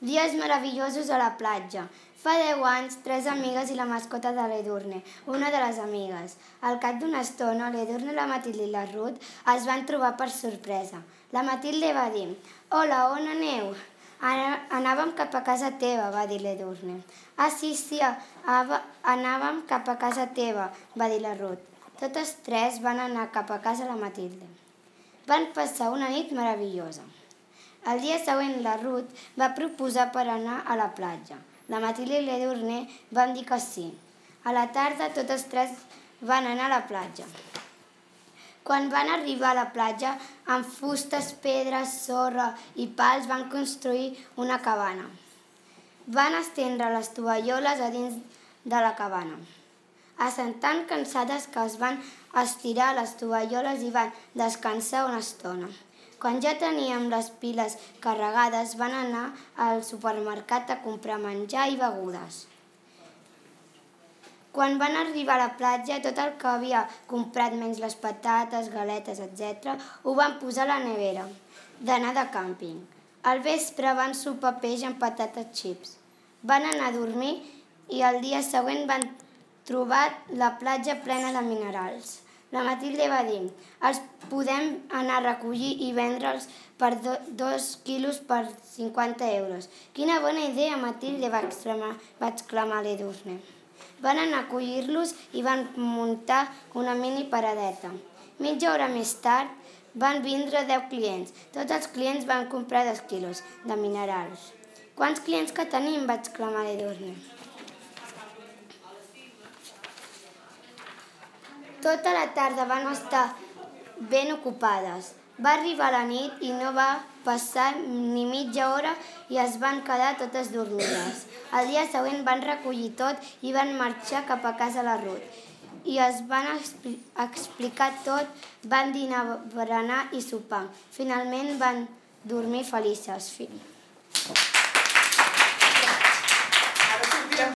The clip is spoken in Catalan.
Dies meravellosos a la platja. Fa deu anys, tres amigues i la mascota de l'Edurne, una de les amigues. Al cap d'una estona, l'Edurne, la Matilde i la Ruth es van trobar per sorpresa. La Matilde va dir, «Hola, on aneu?» Anàvem cap a casa teva, va dir l'Edurne. «Ah, sí, sí, anàvem cap a casa teva», va dir la Ruth. Totes tres van anar cap a casa la Matilde. Van passar una nit meravellosa. El dia següent la Ruth va proposar per anar a la platja. La Matilde i l'Edurne van dir que sí. A la tarda totes tres van anar a la platja. Quan van arribar a la platja, amb fustes, pedres, sorra i pals van construir una cabana. Van estendre les tovalloles a dins de la cabana. Estan tan cansades que es van estirar les tovalloles i van descansar una estona. Quan ja teníem les piles carregades, van anar al supermercat a comprar menjar i begudes. Quan van arribar a la platja, tot el que havia comprat, menys les patates, galetes, etc., ho van posar a la nevera d'anar de càmping. Al vespre van sopar peix amb patates xips. Van anar a dormir i el dia següent van trobar la platja plena de minerals. La Matilde va dir, els podem anar a recollir i vendre'ls per do, dos quilos per 50 euros. Quina bona idea, Matilde, va exclamar, va exclamar l'Edurne. Van anar a collir-los i van muntar una mini paradeta. Mitja hora més tard van vindre 10 clients. Tots els clients van comprar dos quilos de minerals. Quants clients que tenim? va exclamar l'Edurne. Tota la tarda van estar ben ocupades. Va arribar la nit i no va passar ni mitja hora i es van quedar totes dormides. El dia següent van recollir tot i van marxar cap a casa la Ruth. I es van explicar tot, van dinar, berenar i sopar. Finalment van dormir felices. Fin.